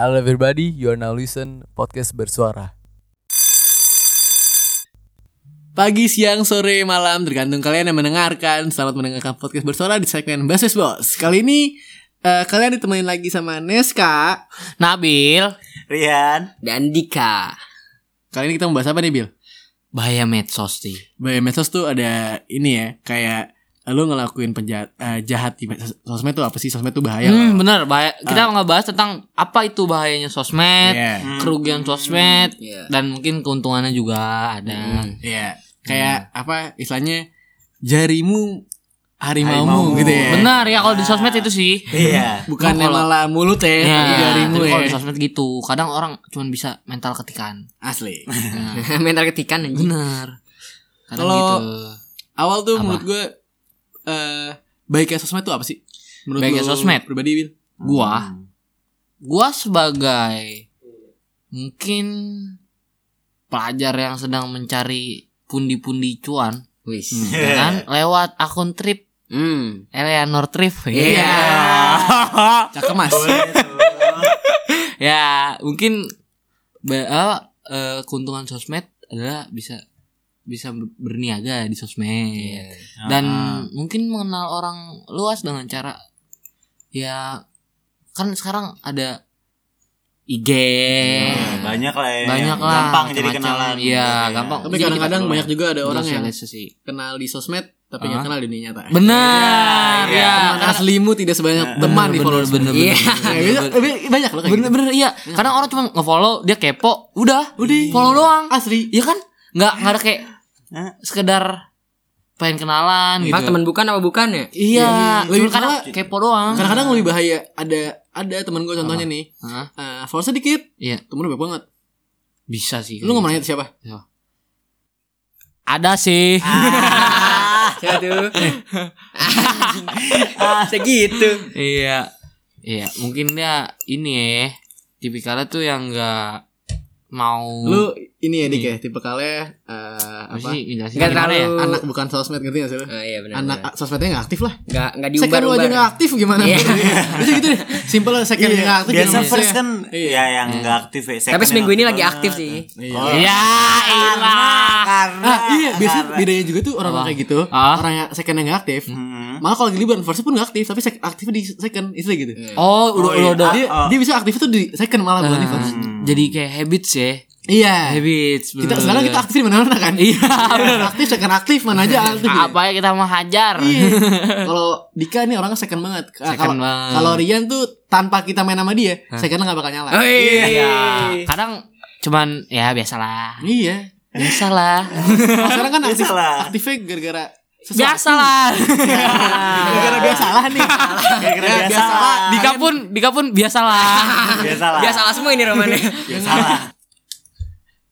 Hello everybody, you are now listen podcast bersuara. Pagi, siang, sore, malam Tergantung kalian yang mendengarkan Selamat mendengarkan podcast bersuara di segmen Basis Bos Kali ini eh, Kalian ditemenin lagi sama Neska Nabil Rian dan Dika. Kali ini kita membahas apa nih Bil? Bahaya medsos sih Bahaya medsos tuh ada ini ya Kayak Lu ngelakuin penjahat eh, jahat di sosmed tuh apa sih? Sosmed tuh bahaya hmm, loh. Bener bahaya. Kita nggak bahas tentang Apa itu bahayanya sosmed Iya Kerugian sosmed Iya. Dan mungkin keuntungannya juga ada Iya Kayak apa istilahnya Jarimu Harimaumu Harimaumu. gitu ya Benar ya kalau di sosmed itu sih Iya Bukannya Kalau- malah mulut ya, tapi jarimu ya. kalau di sosmed gitu Kadang orang cuma bisa mental ketikan Asli. Mental ketikan anjing. Kadang Kalau- gitu Awal tuh Apa? menurut gue eh baiknya sosmed tuh apa sih? Menurut Baiknya sosmed? pribadi Bil? Gua Gua sebagai Mungkin Pelajar yang sedang mencari Pundi-pundi cuan Wis. ya kan lewat akun trip Hmm. Eleanor Trip Iya. Cakep Mas. ya mungkin eh, eh, keuntungan sosmed adalah bisa bisa ber- berniaga di sosmed dan mungkin mengenal orang luas dengan cara ya kan sekarang ada IG Banyak lah ya banyak lah Gampang jadi macam-macam. kenalan iya gampang Tapi Jadi kadang-kadang banyak juga ada orang yang kenal di sosmed tapi nggak Hah? kenal di dunia nyata. benar Iya, ya Teman aslimu tidak sebanyak teman di bener, followers. bener, Iya. bener, Ya, bisa- banyak loh kayak bener gitu. bener iya kadang orang cuma ngefollow dia kepo udah Udah. follow doang Asli. Iya kan? Nggak nggak ada kayak Hah? sekedar pengen kenalan gitu. Emang teman bukan apa bukan ya? Iya, Lebih cuma kadang malah- kepo doang. Kadang-kadang lebih bahaya ada ada teman gue contohnya nih. Hah? eh followersnya dikit, Iya, temennya banyak banget. bisa sih. Lu nggak mau nanya siapa? Ada sih. Siapa tuh? Segitu. iya. Iya, mungkin dia ini ya. Tipikalnya tuh yang nggak mau Lu ini ya dik ya, tipe kalian eh, apa Nggak gimana ya? terlalu- Anak bukan sosmed ngerti gak sih lu? Oh iya benar. Anak sosmednya gak aktif lah. Enggak enggak Second lu aja diumbar-umbar. gak aktif gimana? Iya. Bisa gitu deh. Simple lah second Iya, gak aktif. Biasa gimana first sih? kan Iya. Ya yang gak aktif ya second Tapi seminggu ini lagi aktif sih. Iya. Oh, Ya. Karena Ah iya biasa bedanya juga tuh orang Apa? kayak gitu Ah? Orang yang second yang gak aktif Hmm. Malah kalau lagi liburan first pun gak aktif Tapi sek- aktif di second Itu gitu Oh, udah Oh, udah iya. udah. Dia, Ah, dia bisa aktif itu di second malah bukan di Ah, first jadi kayak habits ya. Iya Habits. kita sekarang kita aktif di mana-mana kan Iya, bener. Aktif second aktif mana aja aktif gitu. Apa ya kita mau hajar? Iya Kalau Dika nih orangnya second banget Second Kalau banget. kalau Rian tuh Tanpa kita main sama dia Secondnya gak bakal nyala Oh iya. Iya. Kadang cuman ya biasalah. Iya Biasalah. Oh, sekarang kan aktif, Biasalah. aktifnya gara-gara sesuatu. Biasalah. Gara-gara biasalah nih Kira-kira Ya, biasa biasalah. lah Dika pun, Dika pun biasalah. Biasa lah Biasa lah semua ini romannya. Biasa lah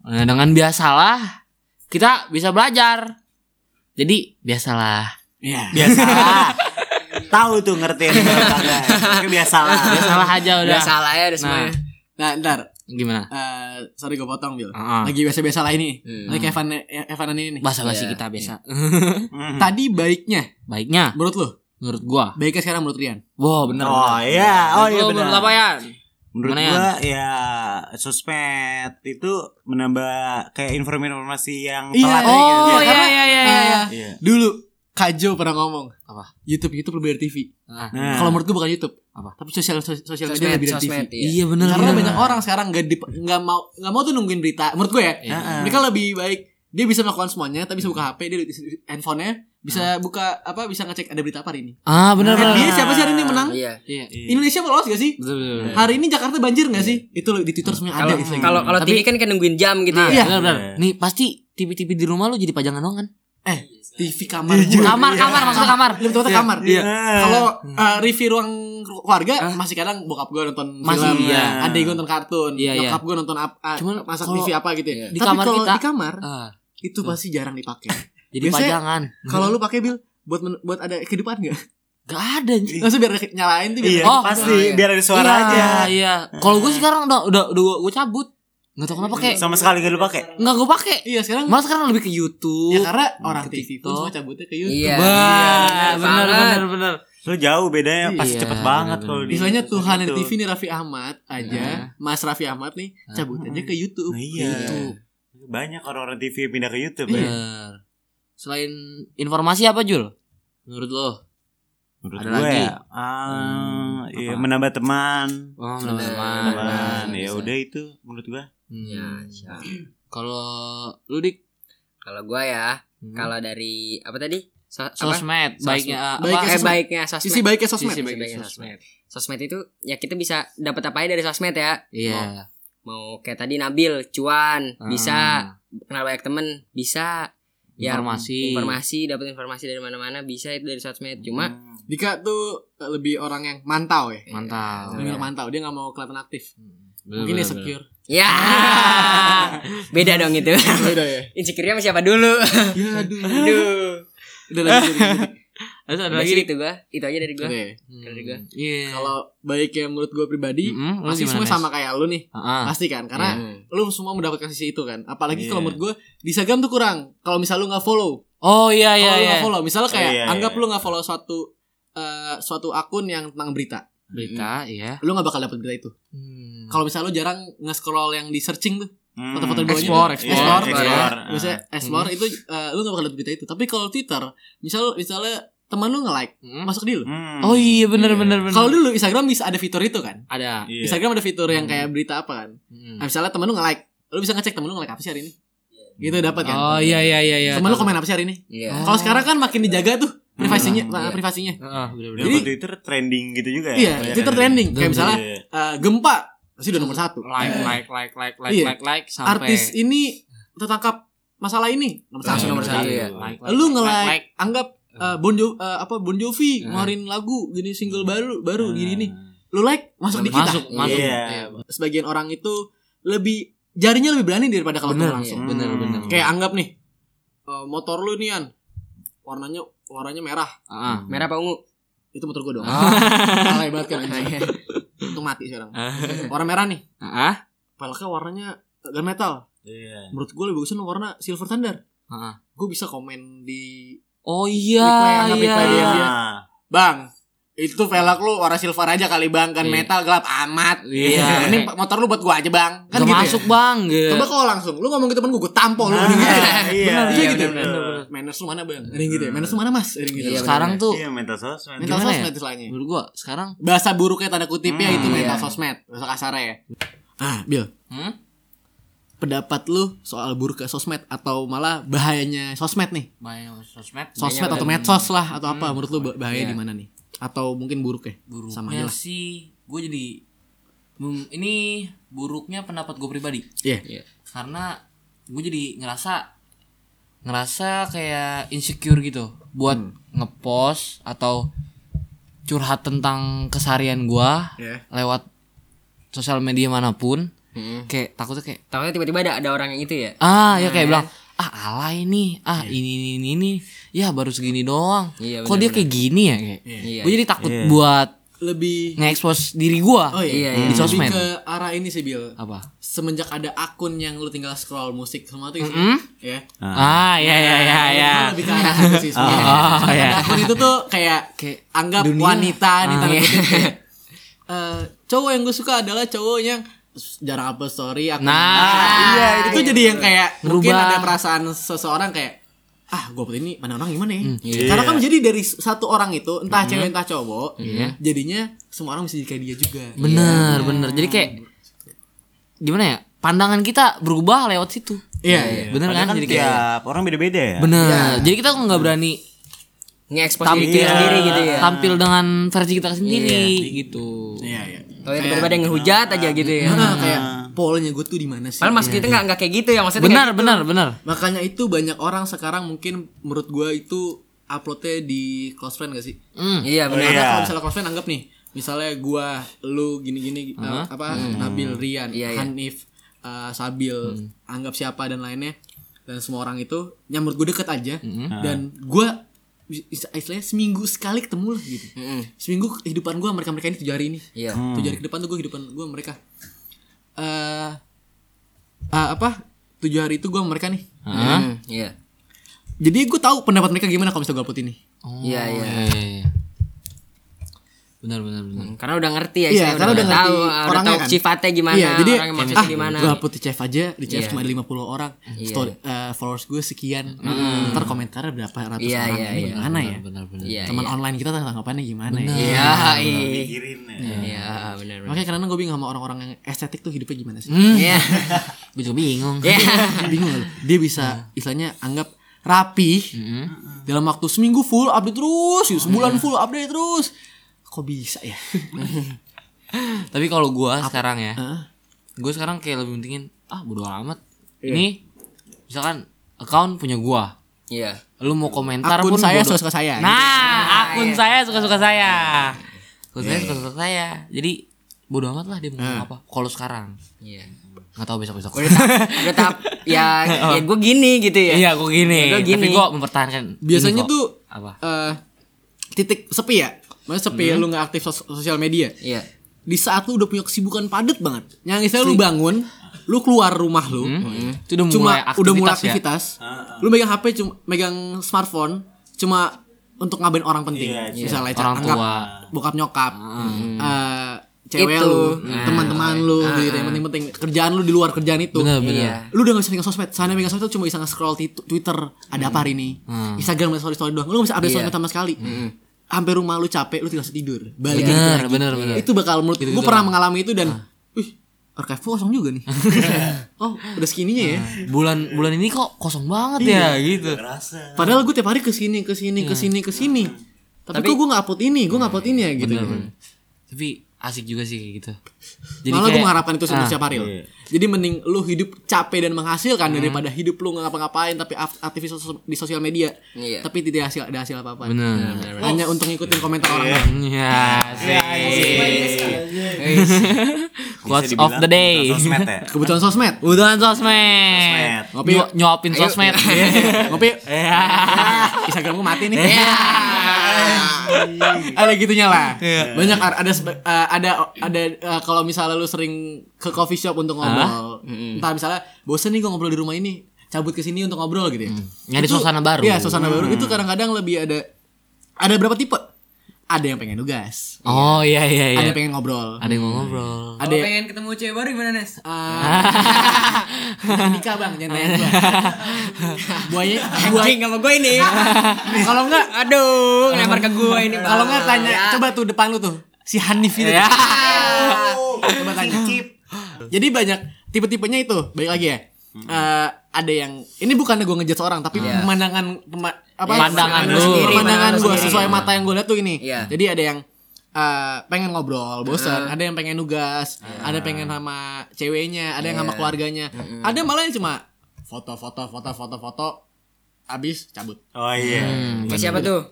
Nah, dengan biasalah kita bisa belajar. Jadi biasalah. Iya Biasa lah Tahu tuh ngertiin Tapi biasa lah Biasalah aja udah. Udah salah ya udah Nah, semuanya. Nah ntar gimana? eh Sorry gue potong Bil Ah. Lagi biasa-biasa lah ini Hmm. Lagi Evan, Evanan ini nih Bahasa basi Iya. kita biasa. Hmm. Tadi baiknya Baiknya Menurut lu menurut gua. Baiknya sekarang menurut Rian Wow, bener. Oh iya Oh iya benar menurut apa ya? Menurut Gimana, gua ya sosmed itu menambah kayak informasi yang Iya. telat Oh, gitu. iya, karena, iya, iya, eh, iya. Iya. Dulu Kajo pernah ngomong Apa? YouTube YouTube lebih dari TV Nah, Nah. Kalau menurut gue bukan YouTube Apa? Tapi sosial sos- sosial media lebih dari TV sosmed, iya. Iya bener Karena bener. banyak orang sekarang nggak nggak mau nggak mau tuh nungguin berita. Menurut gue ya, Iya. mereka lebih baik dia bisa melakukan semuanya, tapi bisa buka HP, dia di di handphonenya bisa buka apa bisa ngecek ada berita apa hari ini. Ah, bener bener. NBA siapa sih hari ini menang? Iya. Iya. Indonesia lolos gak sih? Betul betul. betul. Hari ini Jakarta banjir gak sih? Itu loh, di Twitter semuanya ada Kalau gitu. kalau TV kan kan nungguin jam gitu Nah, ya. Iya. bener. Iya. Nih pasti TV-TV di rumah lu jadi pajangan doang kan? Eh TV kamar. gua. Kamar, kamar, maksudnya kamar. Lebih tepatnya Iya. kamar. Iya. Kalau uh, review ruang keluarga masih kadang bokap gue nonton Masih, film, iya. adik gue nonton kartun, Iya, iya. nyokap gue nonton apa, Cuman masak kalau- TV apa gitu ya. Iya. Di Tapi kamar kita- di kamar Ah, itu pasti jarang dipakai. jadi Biasanya- pajangan. Kalau lu pakai bil buat men- buat ada kehidupan gak? Gak ada anjing. Maksudnya biar nyalain tuh biar Iya Oh, pasti iya. biar ada suara iya, aja Iya. Kalau gue sekarang udah udah udah gue cabut. Gak tau kenapa kayak Sama sekali gak lu pakai nggak gue pakai. Iya sekarang Malah sekarang lebih ke YouTube. Ya karena orang ke TV pun semua cabutnya ke YouTube. Iya. Wah, Iya, bener banget. bener bener. So jauh bedanya pasti Iya, cepet banget kalau di Misalnya Tuhan di TV nih Raffi Ahmad aja, Mas Raffi Ahmad nih cabut aja ke YouTube. Nah, iya. YouTube. Banyak orang-orang TV yang pindah ke YouTube ya. Bener. Selain informasi apa Jul? Menurut lo? Menurut Ada gue lagi? ya, ah, iya, apa? menambah teman, Oh, Bener. teman. teman. Ya udah itu menurut gue. Ya, Hmm. siap. Kalau lu dik Kalau gua ya, Hmm. kalau dari apa tadi? So- apa? sosmed baiknya apa? Baiknya Eh, sosmed. baiknya sosmed. Sisi baiknya sosmed. Sisi baiknya baiknya sosmed. Sosmed itu ya kita bisa dapat apa aja dari sosmed ya. Iya. Mau kayak tadi Nabil, cuan, Ah. bisa kenal banyak temen, bisa. Ya, Informasi. informasi dapat informasi dari mana-mana bisa itu dari sosmed. Cuma Hmm. Dika tuh lebih orang yang mantau ya. Mantap. Lebih mantau, dia nggak mau kelihatan aktif. Bener, Mungkin dia bener, secure. Ya beda dong itu. Beda ya. Insecure-nya sama siapa dulu? Ya aduh. Aduh. Udah lanjut. Terus ada Udah lagi itu gua. Itu aja dari gua. Oke. Hmm, Dari gua. Iya. Kalau baiknya menurut gue pribadi, Mm-mm, lu pasti semua sama kayak lu nih. Ah, Pasti kan, karena Iya. lu semua mendapatkan sisi itu kan. Apalagi Iya. kalau menurut gue di Instagram tuh kurang. Kalau misal lu nggak follow, Oh iya iya kalau lu iya. nggak follow, misalnya kayak Oh, iya, anggap lu nggak follow suatu eh, suatu akun yang tentang berita, Berita iya. lu nggak bakal dapet berita itu. Hmm. Kalau misalnya lu jarang nge-scroll yang di searching tuh, Hmm. foto-foto di bawahnya Explore, tuh, explore. explore, Iya, ya. explore. Biasanya explore itu eh, lu gak bakal dapet berita itu. Tapi kalau Twitter, misal misalnya teman lu nge-like, Hmm. masuk di lu. Hmm. Oh iya bener Iya. bener bener. Kalau dulu Instagram bisa ada fitur itu kan. ada. Iya. Instagram ada fitur yang kayak berita apa kan. Hmm. Nah, misalnya temen lu nge-like, lu bisa ngecek temen lu nge-like apa sih hari ini. Gitu dapat kan. Oh iya iya iya iya. temen lu komen apa sih hari ini. Iya. Kalau sekarang kan makin dijaga tuh privasinya, Hmm, eh, iya. privasinya. Bener bener. Jadi- Twitter trending gitu juga ya. Iya, Twitter kan? trending. Kayak Bener, misalnya Iya. eh, gempa pasti udah nomor satu. Like like like like like Iya. like like sampai Artis ini tertangkap masalah ini nomor satu. Langsung nomor satu, ya. Like, Lu like, nge-like, like. anggap eh, Bon Jo eh, apa Bon Jovi Nah. ngeluarin lagu gini single baru baru Hmm. gini nih. Lu like masuk di kita. Masuk masuk. Iya. Sebagian orang itu lebih jarinya lebih berani daripada kalau Bener, langsung. bener Hmm. bener. Kayak anggap nih eh, motor lu nih An warnanya warnanya merah. Ah. Merah apa ungu? Itu motor gua dong. Ah. Alay banget kan anjing. Untung mati sekarang. Warna merah nih. Ah. Peleknya warnanya gunmetal. Iya. Menurut gue lebih bagusan warna silver thunder. Ah. Gue bisa komen di Oh iya iya. reply dia. Ah. Bang, itu velg lu warna silver aja kali bang kan Iya. metal gelap amat. Iya. Mending motor lu buat gua aja bang. Kan Gak gitu masuk ya. bang gitu. Coba kalau langsung lu ngomong ke temen gua, gua tampol lu. Ah, Mending gitu. iya, Bener, iya, iya, gitu. bener, bener. Manners lu mana bang? Ada yang gitu ya. Manners lu mana mas? Ada yang gitu. Iya, Sekarang tuh Iya, mental sosmed. Mental Gimana sosmed ya? istilahnya. menurut gua sekarang Bahasa buruknya tanda kutipnya Hmm, itu mental iya. sosmed. Bahasa kasarnya ya. Ah, Bill. hmm? Pendapat lu soal buruknya sosmed atau malah bahayanya sosmed nih? main sosmed Sosmed Bahaya atau medsos lah atau apa menurut lu bah- bahaya Iya. di mana nih? Atau mungkin buruk ya? buruknya Sama aja lah. sih gue jadi ini buruknya pendapat gue pribadi Iya. karena gue jadi ngerasa ngerasa kayak insecure gitu buat Hmm. ngepost atau curhat tentang keseharian gue Iya. lewat sosial media mana pun Hmm. kayak takutnya kayak Takutnya tiba-tiba ada ada orang yang itu ya. ah ya kayak Nah, bilang ah alay nih ah ini ini ini, ini. ya baru segini doang Iya, kok dia benar-benar. kayak gini ya kayak Iya. gue jadi takut Iya. buat Lebih nge-expose diri gue Oh Iya, iya, iya. di sosmed Lebih ke arah ini sih Bill. apa Semenjak ada akun yang lu tinggal scroll musik semua tuh Mm-mm. ya. ah ya ya ya ya Lebih ke arah itu sih sebenarnya. Oh, iya. Akun itu tuh kayak Kayak anggap dunia. wanita nih Ah, iya. kayak, eh, cowok yang gue suka adalah cowok yang jarang upload story akun Nah, iya itu jadi yang kayak mungkin Ngerubah. ada perasaan seseorang kayak ah gue upload ini mana orang gimana ya? Iya. karena kan jadi dari satu orang itu entah cewek entah cowok Iya. jadinya semua orang bisa jadi kayak dia juga. Bener bener. Jadi kayak gimana ya pandangan kita berubah lewat situ. Iya iya bener Padahal kan? kan jadi kayak tiap orang beda-beda ya. bener. Jadi kita nggak berani Nge-expose tampil diri kita sendiri gitu ya. tampil dengan versi kita sendiri gitu. Iya iya Kalau tiba-tiba ada yang ngehujat aja gitu ya. Nah, kayak polnya gue tuh di mana sih Padahal maksud kita nggak nggak kayak gitu ya maksudnya. benar gitu. benar benar makanya itu banyak orang sekarang mungkin menurut gue itu uploadnya di close friend gak sih Hmm. Iya Oh, benar. iya. Karena kalau misalnya close friend anggap nih misalnya gua lu gini-gini uh, apa Nabil Rian Iya, iya. Hanif uh, Sabil anggap siapa dan lainnya dan semua orang itu yang menurut gue deket aja dan gua is- istilahnya seminggu sekali ketemu lah gitu Mm-mm. seminggu kehidupan gua mereka mereka ini tujuh hari ini Iya. tujuh hari ke depan tuh gue kehidupan gue mereka eh ah, apa tujuh hari itu gue mereka nih Hmm, Iya. jadi gue tahu pendapat mereka gimana kalau misalnya gue upload ini Oh, Iya, iya. iya. Benar benar benar. Karena udah ngerti ya, Iya, saya karena udah ngerti tahu, ah, udah orangnya tahu kan. sifatnya gimana, Iya, jadi orang yang ah, gimana. gue upload di chef aja, di chef Iya. cuma ada 50 orang. Iya. Story eh, followers gue sekian. Ntar komentarnya berapa ratus Iya, orang. iya, Ini iya. gimana ya? Benar benar. Iya, Teman iya. online kita tanggapannya gimana ya? Iya, iya. Ya. Iya, benar benar. Makanya kadang gue bingung sama orang-orang yang estetik tuh hidupnya gimana sih? Iya. Gue juga bingung. Iya. bingung? Dia bisa istilahnya anggap rapi dalam waktu seminggu full update terus, gitu. sebulan full update terus. Kok bisa ya? Tapi kalau gua sekarang ya, Hah? gue sekarang kayak lebih pentingin ah bodo amat. Ini misalkan account punya gua. Iya. Lu mau komentar Akun pun saya suka-suka saya. Nah, akun iya. saya suka-suka saya. Akun saya suka-suka saya. Jadi bodo amat lah dia mau ngomong apa. Kalau sekarang Iya. nggak tahu besok-besok. Udah tahap, udah tahap ya ya gue gini gitu ya. Iya, gue gini. Gua gini. Tapi gue mempertahankan. Biasanya tuh apa? eh, titik sepi ya. Maksudnya sepi lu nggak aktif sos- sosial media. Iya. Di saat lu udah punya kesibukan padat banget. Yang misalnya lu bangun, lu keluar rumah lu, Itu udah cuma mulai udah mulai aktivitas ya? aktivitas. Lu megang HP cuma megang smartphone cuma untuk ngabain orang penting. Iya, Misalnya Orang anggap tua. bokap nyokap, eh, cewek Itu. lu, Nah. teman-teman lu, gitu yang penting-penting kerjaan lu di luar kerjaan itu. Bener bener. Iya. Lu udah gak bisa megang sosmed Sana megang sosmed tuh cuma bisa nge-scroll Twitter Ada apa hari ini Instagram ada story-story doang Lu gak bisa update Iya. sosmed sama sekali Sampai rumah lu capek Lu tinggal tidur. Balik Bener lagi. bener bener. Itu bakal menurut Gue pernah mengalami itu dan Wih Archive kosong juga nih. Oh udah segininya ya? Bulan bulan ini kok kosong banget ya gitu. Rasa. Padahal gue tiap hari ke sini Ke sini Ke sini Ke sini Tapi, kok gue gak upload ini Gue gak upload ini ya gitu. Tapi asik juga sih kayak gitu. Jadi Malah gue kayak- mengharapkan itu untuk Ah, setiap hari loh. iya. Jadi mending lu hidup capek dan menghasilkan daripada hidup lu nggak ngapa-ngapain tapi ak- aktif di sos- di sosial media. Iya. Tapi tidak hasil ada hasil apa-apa. Bener. Hanya untuk ngikutin komentar orang. Ya, sih. Quotes Bisa of dibilang the day. kebutuhan Sosmed ya. Kebutuhan sosmed. Kebutuhan sosmed. Ngopi nyuapin sosmed. Ngopi. Iya. Instagram gue mati nih. Ada gitunya lah. Banyak ar- ada eh, ada ada eh, kalau misalnya lu sering ke coffee shop untuk ngobrol. Entah misalnya bosen nih gue ngobrol di rumah ini, cabut ke sini untuk ngobrol gitu ya. Nyari Itu- suasana baru. Iya, suasana baru. Itu kadang-kadang lebih ada ada berapa tipe? Ada yang pengen nugas, Oh iya iya iya. ada yang pengen ngobrol. Ada yang mau ngobrol. Ada yang pengen ketemu cewek baru gimana Nes? Ah, nikah bang, jangan tanya gua. Buaya, buaya. Anjing sama gue ini. Kalau enggak, Aduh, ngelempar ke gue ini. kalau enggak tanya, Ya. coba tuh depan lu tuh si Hanif itu. Ya. Coba tanya. Jadi banyak tipe-tipenya itu. Baik lagi ya. Eh, ada yang ini bukannya gue ngejudge orang tapi pemandangan pema- apa? Pandangan lu. sendiri, pandangan gue sesuai mata yang gue lihat tuh ini Iya. jadi ada yang eh, pengen ngobrol bosan ada yang pengen nugas. Ada pengen sama ceweknya ada yang sama keluarganya. Ada malah yang cuma foto foto foto foto foto habis cabut. Oh iya. Kayak siapa tuh?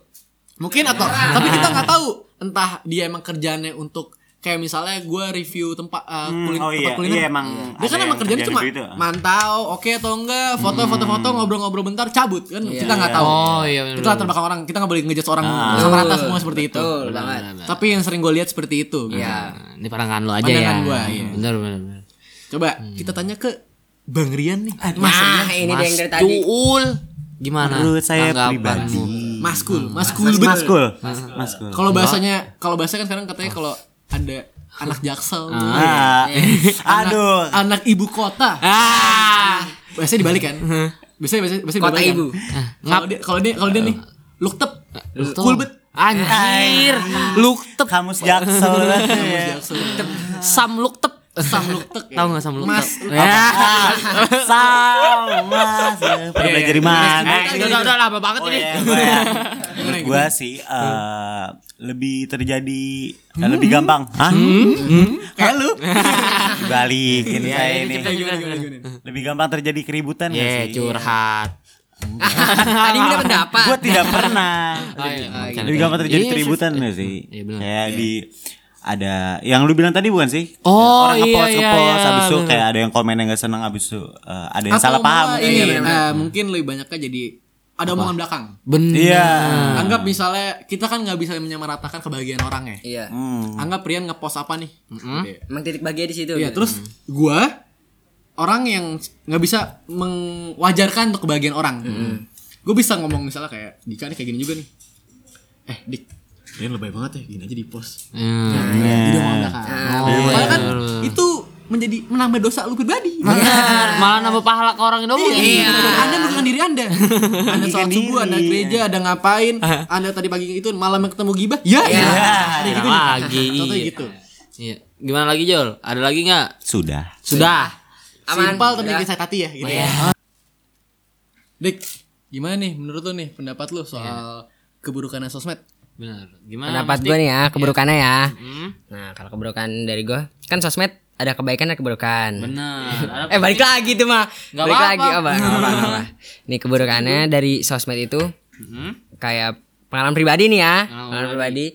mungkin atau tapi kita nggak tahu. Entah dia emang kerjaannya untuk kayak misalnya gue review tempat eh, Hmm, kulin- oh iya, tempat kuliner iya emang dia ada kan emang kerjanya kerjaan cuma itu mantau oke atau enggak foto foto foto ngobrol-ngobrol bentar cabut kan kita nggak tahu Oh iya bener. itu latar belakang orang kita nggak boleh ngejudge orang Ah. sama rata semua seperti itu Betul banget. tapi yang sering gue lihat seperti itu Iya. Nah, Ini pandangan lu aja Pandangan ya. gua, iya. Bener bener bener. coba kita tanya ke bang Rian nih Nah, ini dia yang dari tadi. Tuul. Gimana? Menurut saya pribadi. maskul maskul banget Maskul. Maskul. kalau bahasanya kalau bahasa kan sekarang katanya kalau ada anak jaksel Ah. anak, Aduh. anak ibu kota Ah. biasanya dibalik kan biasanya biasanya biasanya Kota dibalik ibu. kan? kalau dia kalau dia kalau dia nih look tep Tuh. cool bet Anjir. Look tep. Kamus jaksel kan. jaksel Sam look sam look tep Tahu enggak sam look Mas? Ya. Sama. Pernah belajar di mana? Eh, udah udah udah lama banget Oh ini. iya, gua ya. Menurut gua sih eh, lebih terjadi eh, lebih gampang. Hah? kayak lu Balikin saya ini. Lebih gampang terjadi keributan nggak Ya, sih? curhat. Tadi udah pendapat. Gua tidak pernah. iya. Lebih gampang terjadi Iya, keributan nggak sih? Iya. Kayak di ada yang lu bilang tadi bukan sih? Oh, orang iya, ngepost iya, ngepost iya, habis itu bener. kayak ada yang komen yang gak seneng habis itu eh, ada yang Atau salah paham. Iya, ini, bener. eh, mungkin lebih banyaknya jadi ada omongan belakang Bener. Iya. anggap misalnya kita kan nggak bisa menyamaratakan kebahagiaan orang ya Iya. Hmm. anggap Rian ngepost apa nih Gitu ya. Emang titik bahagia di situ. Iya, gitu. terus gua orang yang nggak bisa mengwajarkan untuk kebahagiaan orang. Gue bisa ngomong misalnya kayak Dika nih kayak gini juga nih. Eh, Dik. Ini lebay banget ya, gini aja di post. Hmm. Video mau belakang. Malah kan itu menjadi menambah dosa lu pribadi. Benar, malah nambah pahala ke orang yang ngomongin. Iya. Anda merugikan diri Anda. Anda sholat subuh, Anda gereja, Anda ngapain? Anda tadi pagi itu malam ketemu gibah? Ya. Iya. Ada gitu lagi. Contohnya gitu. Iya. Gimana lagi Jol? Ada lagi nggak? Sudah. Sudah. Aman. Simpel tapi bikin sakit hati ya gitu. ya. Dik, gimana nih menurut lu nih pendapat lu soal keburukannya sosmed? Benar. Gimana? Pendapat gue nih ya, keburukannya ya. Hmm? Nah, kalau keburukan dari gue, kan sosmed ada kebaikan ada keburukan. Benar. Eh balik lagi tuh mah. Nggak balik apa-apa. lagi apa? Nggak apa, apa. Nih keburukannya dari sosmed itu Hmm? kayak pengalaman pribadi nih ya. Pengalaman Pengalaman pribadi.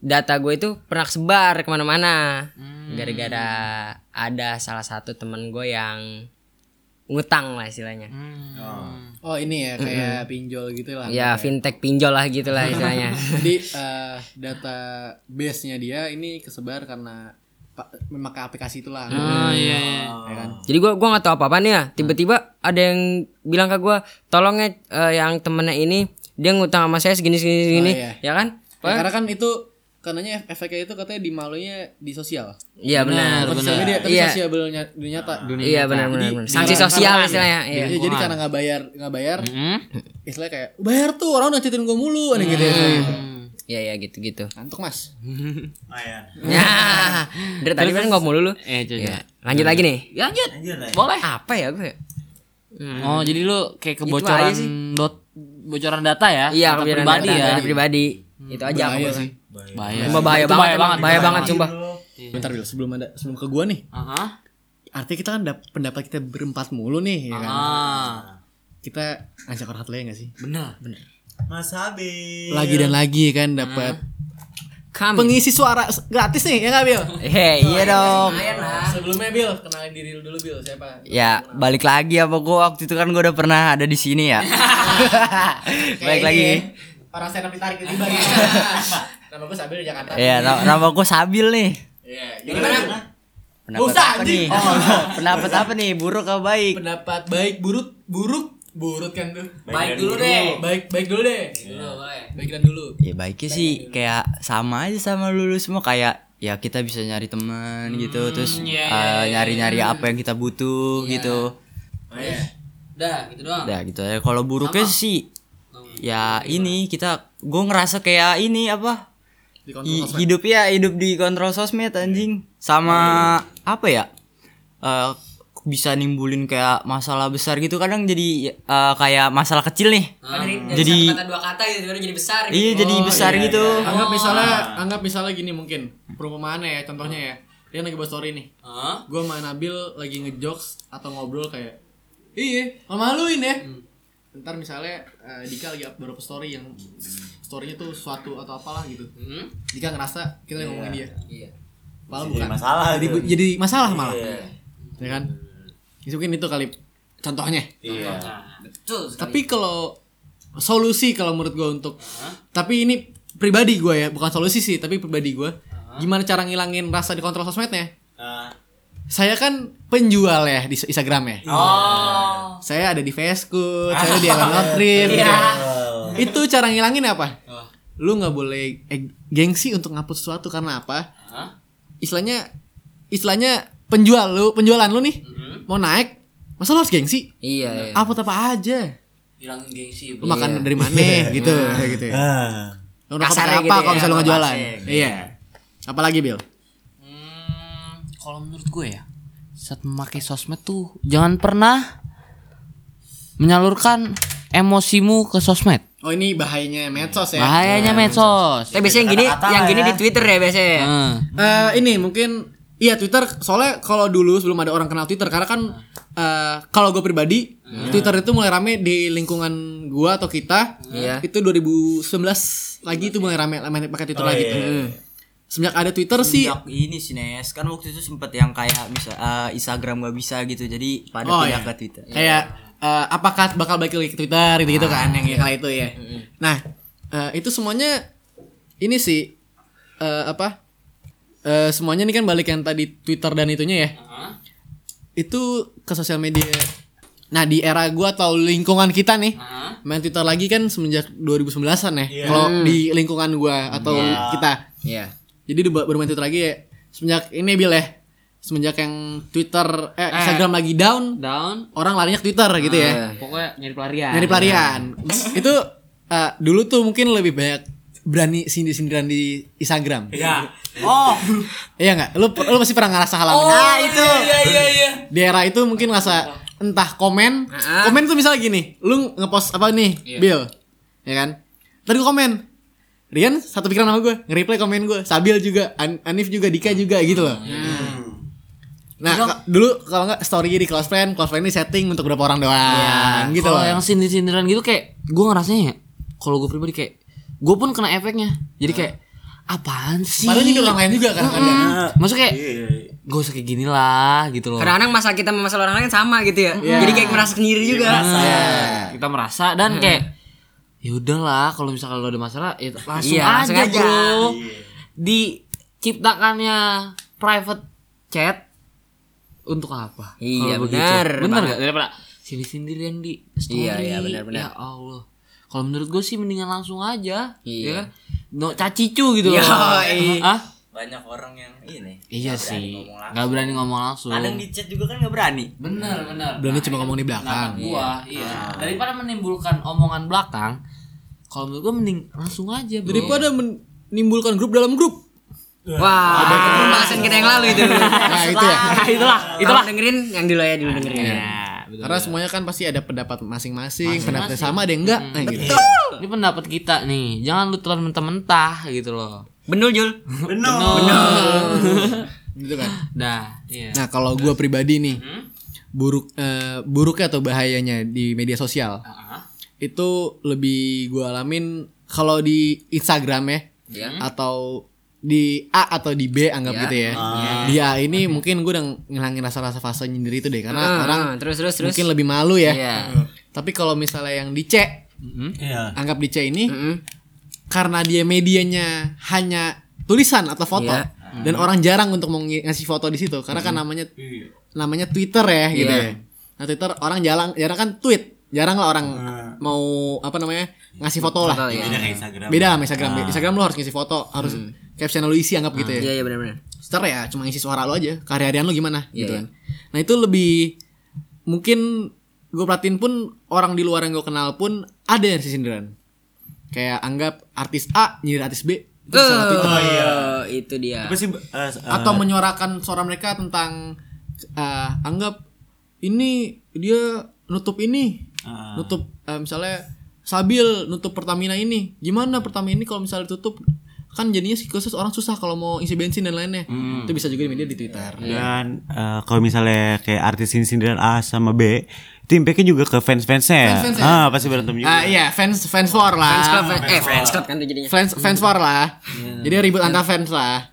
Data gue itu pernah sebar ke mana-mana. Hmm. Gara-gara ada salah satu temen gue yang ngutang lah istilahnya. Hmm. Oh ini ya kayak pinjol gitu lah. Ya fintech pinjol lah gitu lah istilahnya. Jadi eh, data base-nya dia ini kesebar karena memakai aplikasi itulah. Oh iya. iya. Ya kan? Jadi gua gua nggak tahu apa apaan ya. Tiba-tiba ada yang bilang ke gua, "Tolong ya eh, yang temennya ini dia ngutang sama saya segini segini segini." Oh, iya. Ya kan? Ya, karena kan itu karenanya efeknya itu katanya dimalunya di sosial. Iya benar. Bukan sosial media, tapi Iya. sosial dunia, dunia nyata. Iya benar benar. Jadi, benar. Sanksi sosial karena- istilahnya. Iya. Ya, jadi karena nggak bayar nggak bayar, Hmm? istilahnya kayak bayar tuh orang udah ceritain gue mulu, aneh gitu. ya. Iya iya gitu-gitu. Ngantuk mas. Oh ya. Ya. Dari tadi kan ngomong dulu lu. Eh, coba. Ya. Lanjut lagi nih. Lanjut. Lanjut lah. Boleh. Apa ya gue? Oh, jadi lu kayak kebocoran dot bocoran data ya? Iya, Data kebiasaan pribadi data ya. pribadi. Itu aja Bahaya aku sih. Bahaya. Bahaya banget, bahaya emang. banget. bahaya banget sumpah. Bentar Bil, sebelum ada sebelum ke gua nih. Aha. Artinya kita kan dap- pendapat kita berempat mulu nih, ya kan? Ah. Kita ngajak orang lagi gak sih? Benar. Mas Habil. Lagi dan lagi kan dapat Kami. pengisi suara gratis nih, ya nggak Bil? Hei, iya dong. Sebelumnya Bil, kenalin diri lu dulu Bil, siapa? Ya, balik lagi apa gua waktu itu kan gua udah pernah ada di sini ya. balik lagi. Orang stand up ditarik tiba gitu. Nama gue Sabil di Jakarta. Ya, na- nama gua Sabil nih. Iya, gimana? Pendapat Usah, apa nih? pendapat apa nih? Buruk atau baik? Pendapat baik buruk buruk buruk kan tuh. Baik dulu deh. Baik baik dulu deh. Dulu boleh. Baikan dulu. Ya baiknya sih kayak sama aja sama lulu semua kayak ya kita bisa nyari teman gitu terus iya, eh, nyari-nyari apa yang kita butuh gitu. Udah, gitu doang. Udah gitu ya. Kalau buruknya sih ya ini kita gue ngerasa kayak ini apa I- hidup ya hidup di kontrol sosmed anjing. Sama apa ya? Eh bisa nimbulin kayak masalah besar gitu. Kadang jadi eh, kayak masalah kecil nih. Jadi kata dua kata gitu jadi besar. iya jadi besar gitu. Anggap misalnya anggap misalnya gini mungkin perumpamaannya ya contohnya ya. Dia lagi buat story nih. Hah? Gue sama Nabil lagi ngejokes atau ngobrol kayak Iya, maluin ya. Ntar misalnya eh, Dika lagi beberapa story yang storynya tuh suatu atau apalah gitu. Dika ngerasa kita lagi ngomongin dia. Iya. Malah Jadi bukan. masalah Jadi, tuh. jadi masalah malah. Iya. Ya kan? Itu mungkin itu kali contohnya. Iya. Betul. Tapi kalau solusi kalau menurut gue untuk tapi ini pribadi gue ya, bukan solusi sih, tapi pribadi gue. Gimana cara ngilangin rasa di kontrol sosmednya? Ah. Saya kan penjual ya di Instagram ya. Oh. Saya ada di Facebook, saya di Elementary. gitu. Itu cara ngilangin apa? Lu nggak boleh eh, gengsi untuk ngapus sesuatu karena apa? Istilahnya istilahnya penjual lu, penjualan lu nih mau naik, masa lu harus gengsi? Iya, iya. Apa apa aja? Hilangin gengsi. Lu makan dari mana gitu, kayak gitu ya. Ah. Lu ngerokok Kasarnya pakai gitu apa ya, kalau misalnya lu nggak jualan? kasarnya. Iya. Apalagi Bill? Hmm, kalau menurut gue ya, saat memakai sosmed tuh jangan pernah menyalurkan emosimu ke sosmed. Oh ini bahayanya medsos ya. Bahayanya medsos. Tapi biasanya yang gini, Kata-kata yang gini ya. di Twitter ya biasanya. Hmm. Eh ini mungkin iya Twitter soalnya kalau dulu sebelum ada orang kenal Twitter karena kan eh kalau gue pribadi Twitter itu mulai rame di lingkungan gua atau kita Iya. itu 2019 lagi itu mulai rame rame pakai Twitter lagi tuh. Hmm. Semenjak ada Twitter sih Sejak ini sih Nes kan waktu itu sempet yang kayak bisa eh, Instagram gak bisa gitu jadi pada Oh, pindah iya. ke Twitter kayak eh, apakah bakal balik lagi ke Twitter gitu gitu kan yang kala itu ya. Nah eh, itu semuanya ini sih eh, apa Eh, semuanya ini kan balik yang tadi Twitter dan itunya ya. Itu ke sosial media Nah di era gua atau lingkungan kita nih main Twitter lagi kan semenjak 2019an ya. Kalau di lingkungan gua atau kita. Iya. Jadi udah baru main Twitter lagi ya. Semenjak ini Bil ya. Semenjak yang Twitter eh, Instagram lagi down, Down. orang larinya ke Twitter gitu ya. Pokoknya nyari pelarian. Nyari pelarian. Itu eh, dulu tuh mungkin lebih banyak berani sindir-sindiran di Instagram. Iya. Oh, Iya nggak? Lu lu pasti pernah ngerasa hal oh, Nah, itu. Iya iya iya. Di era itu mungkin ngerasa entah komen, komen tuh misalnya gini, lu ngepost apa nih, Bill, ya kan? Tadi komen, Rian satu pikiran sama gue, nge-reply komen gue, Sabil juga, An- Anif juga, Dika juga gitu loh. Nah, ka- dulu kalau nggak story di close friend, close friend ini setting untuk beberapa orang doang, gitu Kalau loh. yang sindir-sindiran gitu kayak gue ngerasanya ya. Kalau gue pribadi kayak gue pun kena efeknya. Jadi kayak apaan sih? Padahal nyindir orang lain juga kan ada. Maksudnya kayak gak usah kayak gini lah gitu loh. Kadang-kadang masalah kita sama masalah orang lain sama gitu ya. Jadi kayak merasa sendiri juga. kita merasa dan kayak ya udahlah kalau misalkan lo ada masalah ya langsung Iya, aja, aja. bro diciptakannya private chat untuk apa Iya, Kalau begitu. benar benar banget. gak daripada sini sendirian di story Iya, iya, benar, benar. ya Allah kalau menurut gue sih mendingan langsung aja Iya. ya kan no cacicu gitu Iya, loh iya. ah Banyak orang yang ini. iya nggak berani sih ngomong langsung. nggak berani ngomong langsung Kadang di chat juga kan nggak berani. benar benar Berani cuma ngomong di belakang. gua iya daripada menimbulkan omongan belakang kalau menurut gua mending langsung aja bro Daripada menimbulkan grup dalam grup. Wah, itu pembahasan kita yang lalu itu. Nah, itu ya. itulah Itulah dengerin yang dulu ya dulu dengerin. ya betul. Karena semuanya kan pasti ada pendapat masing-masing, pendapatnya sama ada yang enggak, nah, gitu. ini pendapat kita nih jangan lu telan mentah-mentah gitu loh Benul Jul. gitu kan. dah iya Nah, kalau gua pribadi nih, buruk eh, buruknya atau bahayanya di media sosial. Itu lebih gua alamin kalau di Instagram ya atau di A atau di B anggap gitu ya. Di A ini mungkin gue udah ngilangin rasa-rasa fase nyindir itu deh karena Ah, orang terus terus terus. mungkin lebih malu ya. Iya. Tapi kalau misalnya yang di C, Iya. anggap di C ini Mm-mm. Karena dia medianya hanya tulisan atau foto Iya. dan orang jarang untuk mau ng- ngasih foto di situ karena kan namanya namanya Twitter ya gitu Iya. ya. Nah Twitter orang jarang jarang kan tweet, jarang lah orang mau apa namanya ngasih foto lah. Foto, iya. Beda kayak Instagram. Beda sama Instagram. Instagram lo harus ngisi foto, harus caption lo isi anggap gitu ya. Iya iya benar-benar. Twitter ya cuma ngisi suara lo aja, karya-harian lo gimana gitu Iya, kan. Nah itu lebih mungkin gue perhatiin pun orang di luar yang gue kenal pun ada yang sindiran. Kayak anggap artis A nyindir artis B itu salah Twitter. Oh, itu dia. Apa sih eh, eh, atau menyuarakan suara mereka tentang eh, anggap ini dia nutup ini Ah. nutup eh, misalnya Sabil nutup Pertamina ini. Gimana Pertamina ini kalau misalnya ditutup? Kan jadinya sih khusus orang susah kalau mau isi bensin dan lainnya. Itu bisa juga di media di Twitter. Dan eh, kalau misalnya kayak artis ini sindiran A sama B, itu impactnya juga ke fans-fansnya ya. Fans-fansnya. Ah, pasti berantem juga. Ah iya fans fans war lah Fans club, eh fans club kan tuh jadinya. fans fans war lah jadi ribut antar fans lah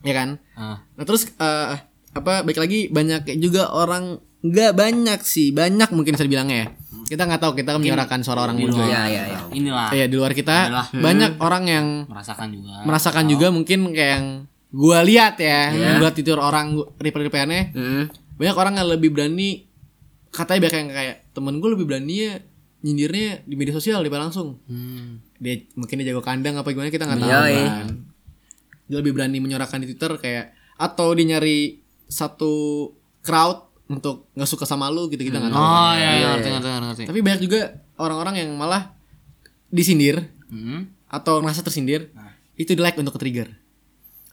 ya kan Ah. nah terus eh, apa baik lagi banyak juga orang nggak banyak sih banyak mungkin bisa dibilangnya ya kita nggak tahu kita kan menyuarakan suara orang juga Iya iya iya. inilah Iya di luar kita Adalah. banyak orang yang merasakan juga merasakan juga mungkin kayak yang gua lihat ya, gua tidur orang replay-replaynya Hmm. banyak orang yang lebih berani katanya banyak yang kayak temen gue lebih berani ya nyindirnya di media sosial daripada langsung. Dia mungkin dia jago kandang apa gimana kita nggak tahu Yoi. kan. Dia lebih berani menyuarakan di Twitter kayak atau dia nyari satu crowd untuk nggak suka sama lu gitu kita nggak tahu. oh iya iya ngerti ngerti ngerti Tapi banyak juga orang-orang yang malah disindir Hmm. atau merasa tersindir itu di like untuk ke trigger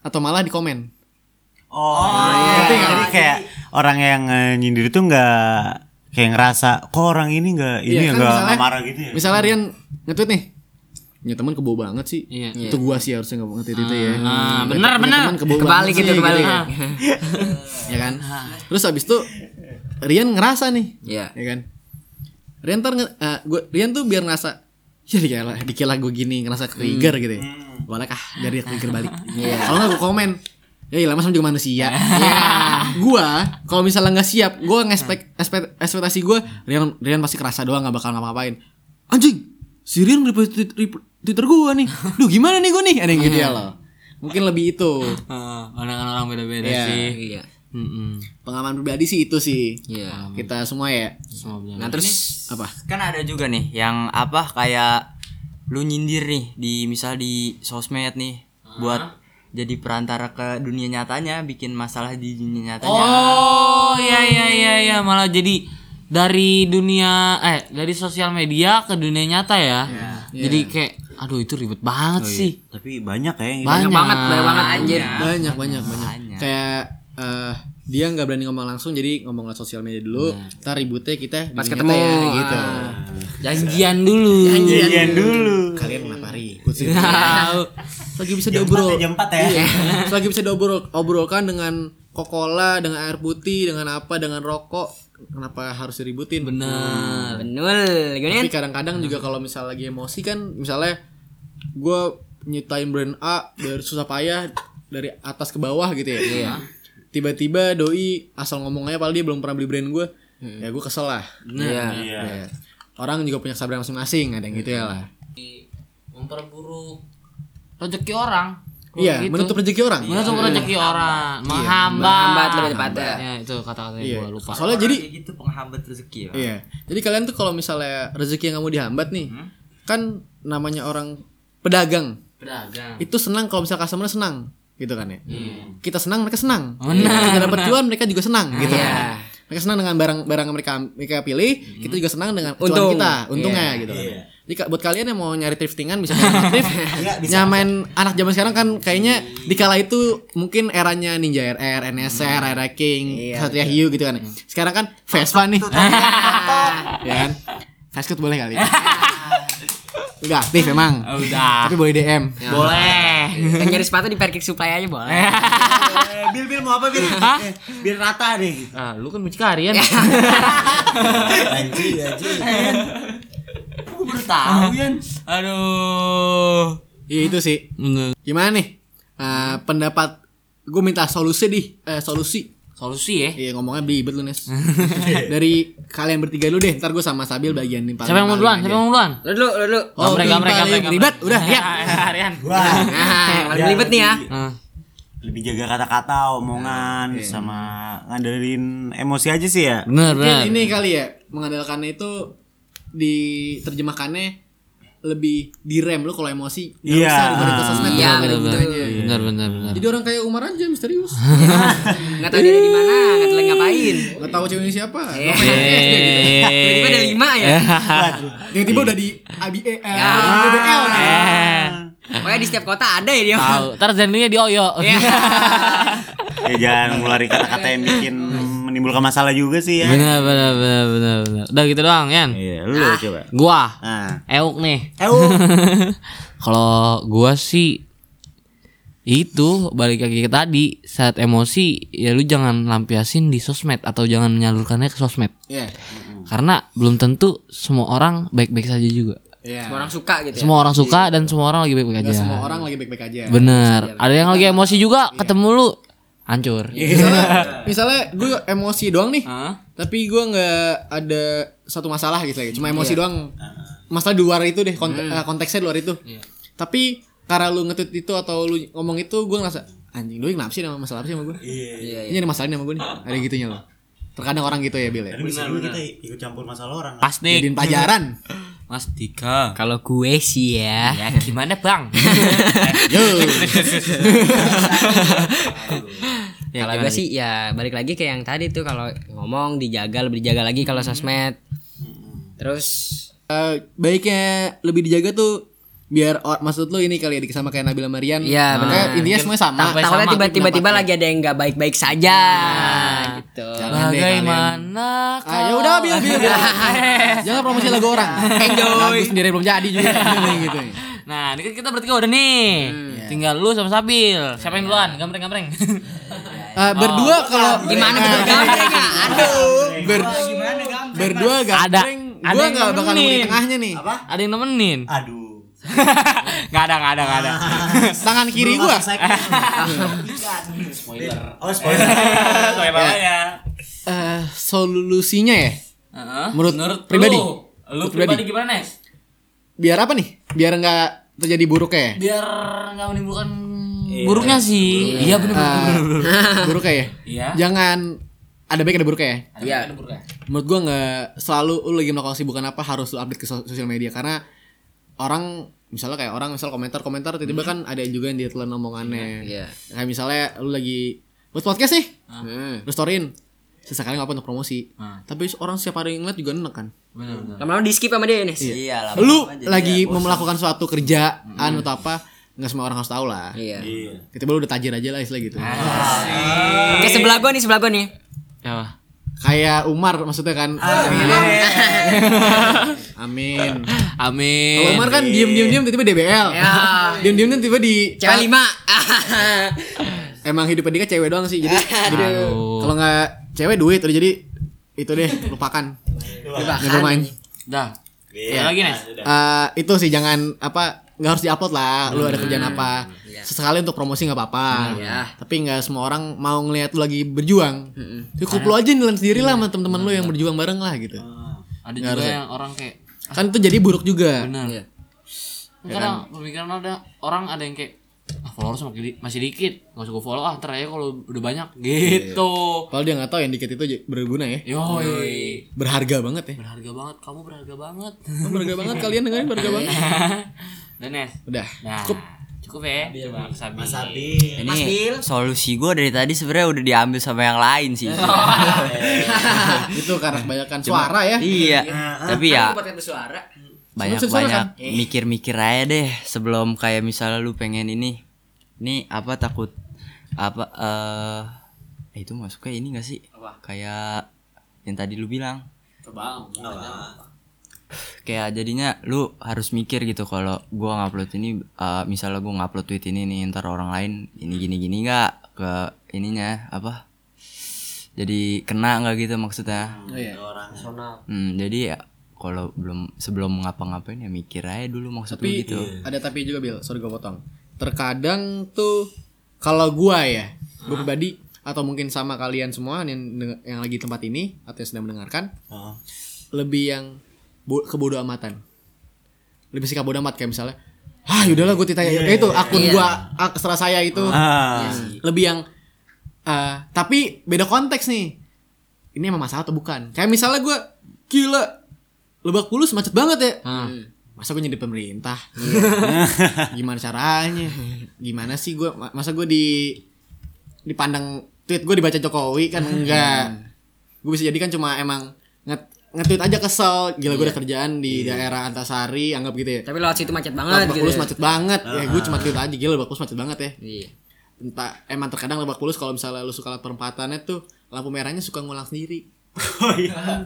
atau malah di komen Oh, iya. Jadi kayak orang yang eh, nyindir itu nggak kayak ngerasa kok orang ini nggak ini Iya, kan nggak misalnya- marah gitu ya. misalnya Rian nge-tweet nih punya teman kebo banget sih Iya. itu gua sih harusnya nggak nge-tweet itu ya Ah, benar, punya benar. teman kebo Kebalik gitu, sih, kebalik. ya. ya kan terus habis itu Rian ngerasa nih Iya. ya kan Rian ntar eh, gua Rian tuh biar ngerasa ya dikira dikira gue gini ngerasa trigger gitu ya boleh kah dari trigger balik kalau nggak gue komen ya ilah sama juga manusia ya gua kalau misalnya nggak siap gua ngespek ekspek- ekspektasi gua Rian Rian pasti kerasa doang nggak bakal ngapa-ngapain anjing si Rian reply Twitter gua nih duh gimana nih gua nih ada yang gitu ya loh mungkin lebih itu Ah, pandangan orang beda-beda Iya. sih Iya. Mm-mm. Pengalaman pribadi sih itu sih. Iya. Kita semua ya. Semua benar. Nah terus Apa? kan ada juga nih yang apa kayak lu nyindir nih di misal di sosmed nih buat jadi perantara ke dunia nyatanya bikin masalah di dunia nyatanya Oh iya iya iya iya malah jadi dari dunia eh dari sosial media ke dunia nyata ya. Jadi kayak aduh itu ribet banget sih. Tapi banyak ya yang Banyak banget, banyak banget anjir. Banyak banyak banyak. Kayak eh, dia nggak berani ngomong langsung jadi ngomong lewat sosial media dulu. Ntar ributnya kita Pas di ketemu, nyata ya, gitu. Janjian dulu. Janjian dulu. Kalian kenapa sih? Tahu. Lagi bisa diobrol. 4 ya, jam 4 ya. Iya. Lagi bisa diobrol obrolkan dengan Coca-Cola, dengan air putih, dengan apa, dengan rokok. Kenapa harus diributin? Bener. Benul gimana Tapi kadang-kadang juga kalau misal lagi emosi kan misalnya gue nyutain brand A dari susah payah dari atas ke bawah gitu ya. Iya. Tiba-tiba doi asal ngomongnya padahal dia belum pernah beli brand gue. Ya gue kesel lah. Iya. Iya. Ya. Orang juga punya kesabaran masing-masing, ada yang gitu ya lah. Memperburuk rezeki orang. Iya, gitu. menutup rezeki orang. Menutup rezeki orang, menghambat. Menghambat lebih tepatnya. Ya, itu kata-kata yang Iya. gua lupa. Soalnya jadi Kayak gitu penghambat rezeki ya Iya. Jadi kalian tuh kalau misalnya rezeki yang kamu dihambat nih, Hmm? kan namanya orang pedagang. Pedagang. Itu senang kalau misalnya customer senang, gitu kan ya. Iya. Kita senang, mereka senang. Kita dapat cuan, mereka juga senang, gitu. Iya. Mereka senang dengan barang-barang mereka mereka pilih, kita juga senang dengan cuan Untung. kita, untungnya gitu kan. Jadi buat kalian yang mau nyari thriftingan bisa nyari thrift. Nyamain anak zaman sekarang kan kayaknya di kala itu mungkin eranya Ninja RR, NSR, Era King, Satria Hiu gitu kan. Sekarang kan Vespa nih. ya kan? Fastcut boleh kali. Enggak aktif emang. Udah. Tapi boleh DM. Boleh. Yang nyari sepatu di parkir supply aja boleh. Eh, Bil Bil mau apa Bil? Eh, biar rata deh. Ah, lu kan mucikarian. Anjing anjing. Baru tahu Yan Aduh. Iya itu sih. Bener. Gimana nih? Eh, pendapat gue minta solusi di eh, solusi. Solusi ya. Iya ngomongnya belibet lu Nes. Dari kalian bertiga dulu deh. Ntar gue sama Sabil bagian nih Siapa yang mau duluan? Siapa yang mau duluan? Lu dulu, lu dulu. Oh, Gambreng, gambreng, gambreng. Udah, ya. Rian. Wah. Nah, ribet nih ya. Ah. Lebih jaga kata-kata, omongan sama ngandelin emosi aja sih ya. Mungkin bener. ini kali ya mengandalkannya itu diterjemahkannya lebih direm lu kalau emosi nggak Iya. usah ke sosmed Iya, nggak ada betul. gunanya. Bener, bener, bener. Jadi orang kayak Umar aja misterius. Enggak tahu dia di mana, enggak tahu lagi ngapain. Nggak tahu ceweknya siapa. Iya. Gitu. Tiba-tiba ada lima ya. Tiba-tiba udah di ABE Ya. BBL nih. Eh, Pokoknya di setiap kota ada ya dia. tahu. Ntar Zenly di Oyo. Ya jangan ngeluarin kata-kata yang bikin menimbulkan masalah juga sih ya. Bener, bener, bener, bener, bener. Udah gitu doang, Yan. Iya, lu coba. Gua, Nah. Euk nih. Eh, Kalau gua sih itu balik lagi ke tadi saat emosi ya lu jangan lampiasin di sosmed atau jangan menyalurkannya ke sosmed Iya. karena belum tentu semua orang baik-baik saja juga Iya. Semua orang suka gitu ya. semua orang suka dan semua orang lagi baik-baik aja semua orang lagi baik-baik aja. bener ada yang lagi emosi juga ketemu lu hancur. Misalnya misalnya gue emosi doang nih Hah? tapi gue nggak ada satu masalah gitu lagi. Cuma emosi doang. Masalah di luar itu deh kont- eh, konteksnya di luar itu. Tapi karena lu ngetweet itu atau lu ngomong itu gue ngerasa anjing doi kenapa sih nama masalah apa sih sama gue Iya, ini ada masalah sama gue nih. Ada gitunya loh. Terkadang orang gitu ya Bil ya. Juga kita ikut campur masalah orang. pasti jadiin pelajaran Mas Dika. Kalau gue sih ya. ya gimana bang? Yo. Ya, kalau gue sih ya balik lagi ke yang tadi tuh kalau ngomong dijaga lebih dijaga lagi kalau sosmed. Terus Eh, baiknya lebih dijaga tuh biar or- maksud lu ini kali ya sama kayak Nabila Marian Iya, benar. intinya semuanya sama takutnya sama tiba-tiba tiba pendapatnya. lagi ada yang nggak baik-baik saja gitu. Jangan deh kalian. bagaimana Ah, ya udah bil bil. bil. Jangan promosi lagu orang. Enjoy. Lagu sendiri belum jadi juga gitu. Nah, ini kan kita bertiga udah nih. Tinggal lu sama Sabil. Siapa yang duluan? Gambreng-gambreng. Eh, berdua kalau Gimana betul gambreng ya? Aduh. ber berdua gambreng. ada Gua yang nggak bakal nemenin. tengahnya nih. Ada yang nemenin? Aduh. Gak ada, gak ada, gak ada. Tangan kiri gua. Oh, spoiler. ya. Eh, solusinya ya. Heeh. Menurut pribadi? Lu, lu Menurut pribadi pribadi. gimana, Nes? Biar apa nih? Biar nggak terjadi buruk ya. Biar nggak menimbulkan buruknya sih. Iya benar benar. buruk ya Iya. jangan ada baik ada buruk ya Iya. menurut gua nggak selalu lu lagi melakukan kesibukan apa harus lu update ke sos- sosial media karena orang misalnya kayak orang misal komentar komentar tiba-tiba kan ada juga yang ditelan omongannya Iya. kayak misalnya lu lagi buat podcast nih Hmm. lu storyin sesekali nggak apa untuk promosi Ah. tapi orang setiap hari ngeliat juga enak kan Benar. Lama-lama di skip sama dia nih. Iya lah. lu lagi mau melakukan suatu kerjaan atau apa nggak semua orang harus tahu lah Iya. kita lu udah tajir aja lah istilah gitu Oke sebelah gua nih sebelah gua nih. Apa? Kayak Umar maksudnya kan amin Amin. Kalau Umar kan diem diem diem tiba-tiba DBL Ya. diem diem diem tiba di Cewek lima. emang hidupnya dia kan cewek doang sih jadi jadi kalau nggak cewek duit udah jadi itu deh lupakan Never mind. Dah. Ya lagi nih. Eh, itu sih jangan apa nggak harus diupload lah lu ada kerjaan apa sesekali untuk promosi nggak apa-apa. Iya. tapi nggak semua orang mau ngelihat lu lagi berjuang. Cukup lu aja nilai sendiri lah sama teman-teman lu yang berjuang bareng lah gitu. Ada juga yang orang kayak kan itu jadi buruk juga. Benar. Iya. Kadang pemikiran ada orang ada yang kayak ah, followers masih, di- masih dikit nggak usah gue follow ah ntar aja kalau udah banyak. Gitu. Kalau dia nggak tahu yang dikit itu berguna ya. Yoi. berharga banget ya. Berharga banget kamu berharga banget. Oh, berharga banget kalian dengerin berharga banget. Dan Nes. Udah nah. cukup cukup ya Mas Sabi Mas Ini solusi gue dari tadi sebenarnya udah diambil sama yang lain sih. itu karena kebanyakan suara ya iya. Tapi ya bersuara. banyak Suara banyak kan? mikir-mikir aja deh sebelum kayak misalnya lu pengen ini. Ini apa takut apa eh eh, itu masuknya ini gak sih? Kayak yang tadi lu bilang. Kayak jadinya lu harus mikir gitu kalau gua ngupload ini eh, misalnya gua ngupload tweet ini nih ntar orang lain ini gini gini nggak? Ke ininya apa? Jadi kena nggak gitu maksudnya? Hmm, jadi ya kalau belum sebelum ngapa-ngapain ya mikir aja dulu maksud tapi gitu. ada tapi juga Bill sorry gue potong. Terkadang tuh kalau gua ya gue pribadi atau mungkin sama kalian semua yang yang lagi di tempat ini atau yang sedang mendengarkan lebih yang kebodoh amatan lebih sikap bodoh amat kayak misalnya ah yaudahlah gue titanya. Eh, itu akun gua ak- serah saya itu. Ah. lebih yang eh, tapi beda konteks nih. Ini emang masalah atau bukan? Kayak misalnya gue gila lebak bulus macet banget ya. Masa gue jadi pemerintah? Gimana caranya? Gimana sih gue masa gue di dipandang tweet gue dibaca Jokowi? Kan enggak. Gue bisa jadi kan cuma emang nge- nge-tweet aja kesel. Gila gue ada kerjaan di daerah Antasari anggap gitu ya. Tapi lewat situ macet banget Lebak gitu. Bulus macet banget. Ya gue cuma tweet aja. Gila Lebak Bulus macet banget ya. Iya. entah emang terkadang Lebak Bulus kalau misalnya lu suka liat perempatannya tuh lampu merahnya suka ngulang sendiri. Oh iya.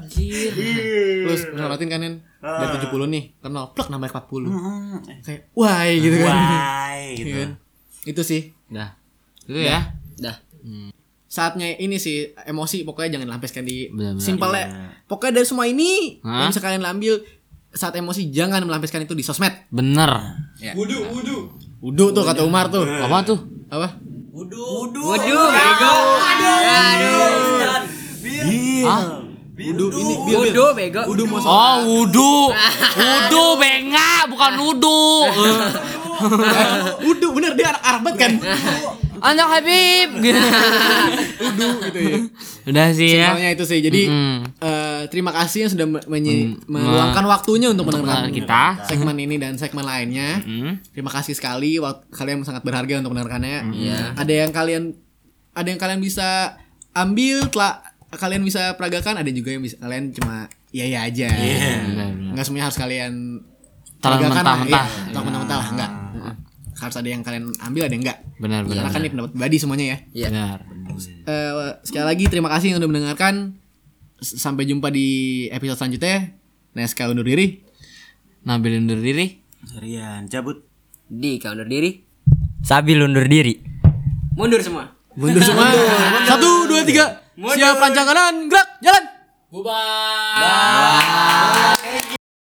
lu ngeliatin kan Nen? dari 70 nih ke nol plek nambah 40 kayak wah gitu kan. Why? Iya gitu. kan? itu sih. Dah. Itu ya? Dah. Saatnya ini sih emosi pokoknya jangan lampiaskan di Benar-benar. simpelnya. pokoknya dari semua ini Hah? yang bisa kalian ambil saat emosi jangan melampiaskan itu di sosmed. Bener Udu tuh kata Umar tuh. Apa tuh? Apa? Waduh, bego. ah Udu ini Bil, Bil. Waduh, bego. Udu mau oh wudu. Wudu benga bukan wudu. Udu bener dia anak Arab banget kan anak Habib Udu gitu ya udah sih ya Simpelnya itu sih jadi Mm. eh, terima kasih yang sudah me- menyi- meluangkan waktunya untuk mendengarkan mendengar kita. segmen ini dan segmen lainnya Hmm. Terima kasih sekali kalian sangat berharga untuk mendengarkannya. Ada yang kalian ada yang kalian bisa ambil telah kalian bisa peragakan, ada juga yang bisa kalian cuma iya iya aja. Benar-benar. Enggak semuanya harus kalian Telan peragakan lah, mentah-mentah. iya. Telan mentah-mentah lah, enggak. Harus ada yang kalian ambil, ada yang enggak. benar benar Karena kan ini pendapat pribadi semuanya ya. Iya. benar Eh, sekali lagi terima kasih yang sudah mendengarkan. S- Sampai jumpa di episode selanjutnya. Neska undur diri. Nabil undur diri Rian cabut. Di counter diri. Sabil undur diri Mundur semua. Mundur semua. Satu, dua, tiga. Siap rancang kanan, gerak, jalan. Bye.